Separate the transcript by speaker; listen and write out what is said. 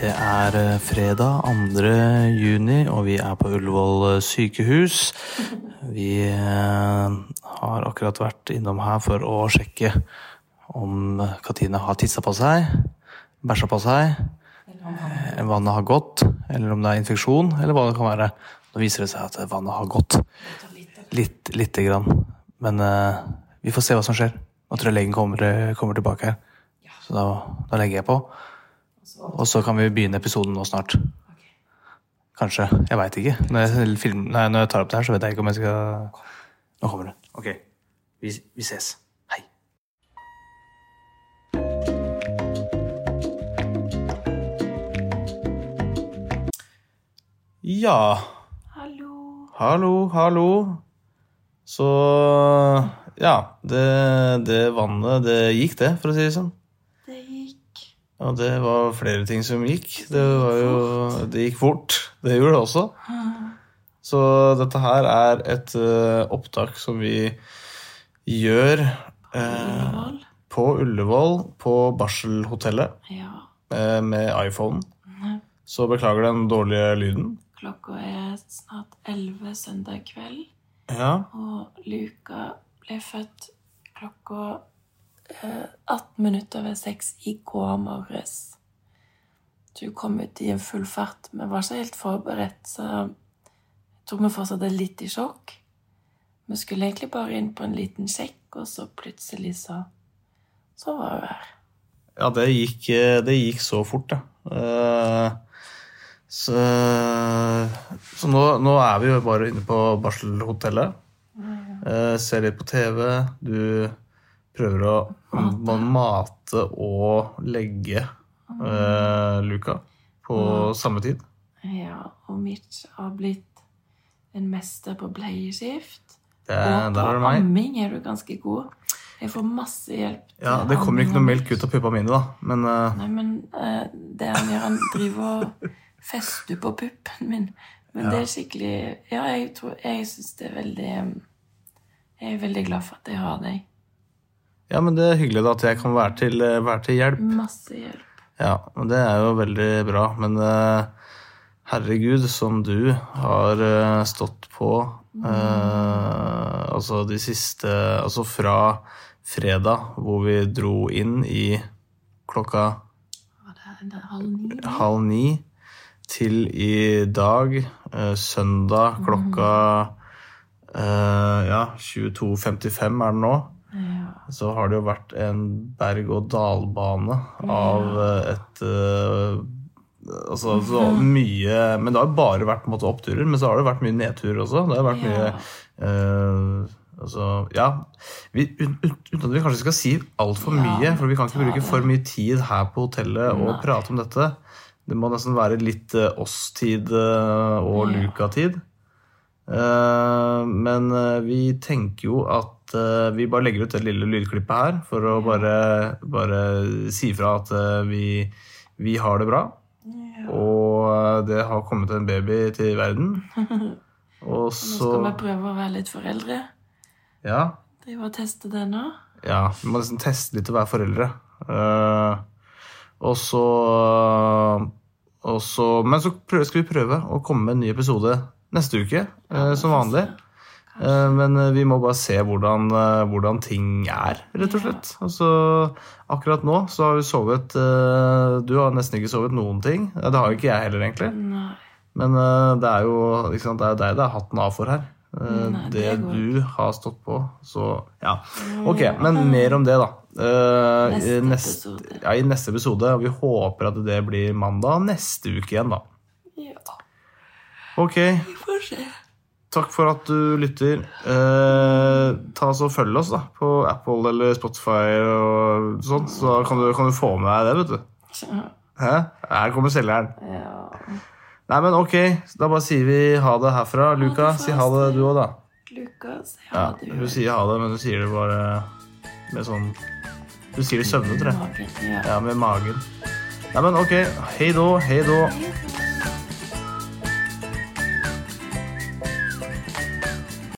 Speaker 1: Det er eh, fredag 2. juni, og vi er på Ullevål eh, sykehus. Vi eh, har akkurat vært innom her for å sjekke om Katrine har tissa på seg, bæsja på seg, vannet har gått, eller om det er infeksjon, eller hva det kan være. Nå viser det seg at vannet har gått. Litt, lite grann. Men vi får se hva som skjer. Nå tror jeg legen kommer, kommer tilbake her. Så da, da legger jeg på. Og så kan vi begynne episoden nå snart. Kanskje. Jeg veit ikke. Når jeg, film, nei, når jeg tar opp det her, så vet jeg ikke om jeg skal Nå kommer det. Ok. Vi, vi ses. Hei. Ja
Speaker 2: Hallo.
Speaker 1: Hallo, hallo. Så Ja, det, det vannet, det gikk, det, for å si det sånn. Ja, det var flere ting som gikk. Det var jo Det gikk fort. Det gjorde det også. Så dette her er et uh, opptak som vi gjør
Speaker 2: uh,
Speaker 1: på Ullevål, på Barselhotellet,
Speaker 2: Ja.
Speaker 1: uh, med iPhone. Så beklager den dårlige lyden.
Speaker 2: Klokka er snart 11 søndag kveld,
Speaker 1: Ja.
Speaker 2: og Luka ble født klokka 18 minutter over 6 i går morges. Du hun kom ut i en full fart. Vi var ikke helt forberedt, så jeg tror vi fortsatt er litt i sjokk. Vi skulle egentlig bare inn på en liten sjekk, og så plutselig så Så var hun her.
Speaker 1: Ja, det gikk, eh, det gikk så fort, ja. Eh, Så, så nå, nå er vi jo bare inne på barselhotellet. Eh, Ser litt på TV. Du prøver å å mate og legge eh, Luca på samme tid.
Speaker 2: Ja, og Mitch har blitt en mester på bleieskift.
Speaker 1: Det,
Speaker 2: og på
Speaker 1: er
Speaker 2: amming er du ganske god. Jeg får masse hjelp.
Speaker 1: Ja, Det kommer ikke noe melk ut av puppa mine, da. Men uh...
Speaker 2: Nei, men uh, det han gjør, han driver og fester på puppen min. Men det er skikkelig Ja, jeg, tror- jeg syns det er veldig Jeg er veldig glad for at jeg har deg.
Speaker 1: Ja, men det er hyggelig da at jeg kan være til, eh, være til hjelp.
Speaker 2: Masse hjelp.
Speaker 1: Ja, og det er jo veldig bra. Men eh, herregud, som du har eh, stått på eh, Altså de siste Altså fra fredag, hvor vi dro inn i klokka
Speaker 2: det, er halv ni?
Speaker 1: halv ni, til i dag, eh, søndag klokka eh, Ja, 22.55 er det nå
Speaker 2: Ja.
Speaker 1: så har det jo vært en berg-og-dal-bane av eh, et eh, Altså så mye Men det har bare vært måte, oppturer, men så har det vært mye nedturer også. Det har vært mye eh, Altså, ja vi, ut- ut- Uten at vi kanskje skal si altfor
Speaker 2: Ja,
Speaker 1: mye, for vi kan ikke bruke for mye tid her på hotellet og
Speaker 2: Nei.
Speaker 1: prate om dette. Det må nesten være litt oss-tid og. Eh, men vi tenker jo at eh, vi bare legger ut det lille lydklippet her for å bare, bare si fra at eh, vi, vi har det bra.
Speaker 2: Ja.
Speaker 1: Og eh, det har kommet en baby til verden. Og
Speaker 2: Nå skal vi prøve å være litt foreldre.
Speaker 1: Ja.
Speaker 2: Drive og teste det nå.
Speaker 1: Ja, vi må liksom teste litt å være foreldre. Uh, og så og så, Men så prøv, skal vi prøve å komme med en ny episode neste uke, eh, som vanlig. Eh, men eh, vi må bare se hvordan, eh, hvordan ting er, rett og slett. Altså, akkurat nå så har vi sovet Du har nesten ikke sovet noen ting. Det har jo ikke jeg heller, egentlig.
Speaker 2: Nei.
Speaker 1: Men det er jo liksom, det er deg det er hatten av for her.
Speaker 2: Nei, det
Speaker 1: det du har stått på. Så ja. Ok, men mer om det, da.
Speaker 2: Neste
Speaker 1: i neste,
Speaker 2: episode.
Speaker 1: ja, I neste episode. Og vi håper at det blir mandag neste uke igjen, da.
Speaker 2: Ja,
Speaker 1: Ok,
Speaker 2: vi får se.
Speaker 1: Takk for at du lytter. Eh, ta oss og Følg oss da på Apple eller Spotify og sånt, så kan du, kan du få med deg det, vet du. Hæ? Her kommer selgeren.
Speaker 2: Ja.
Speaker 1: Nei, men ok, da bare sier vi ha det herfra. Luka, si ha det du òg, da.
Speaker 2: Lukas,
Speaker 1: ja,
Speaker 2: du
Speaker 1: hun sier ha det, men hun sier det bare med sånn Du sier det søvnende, tror jeg.
Speaker 2: Ja.
Speaker 1: Med magen. Nei, men ok. Hei då, hei då.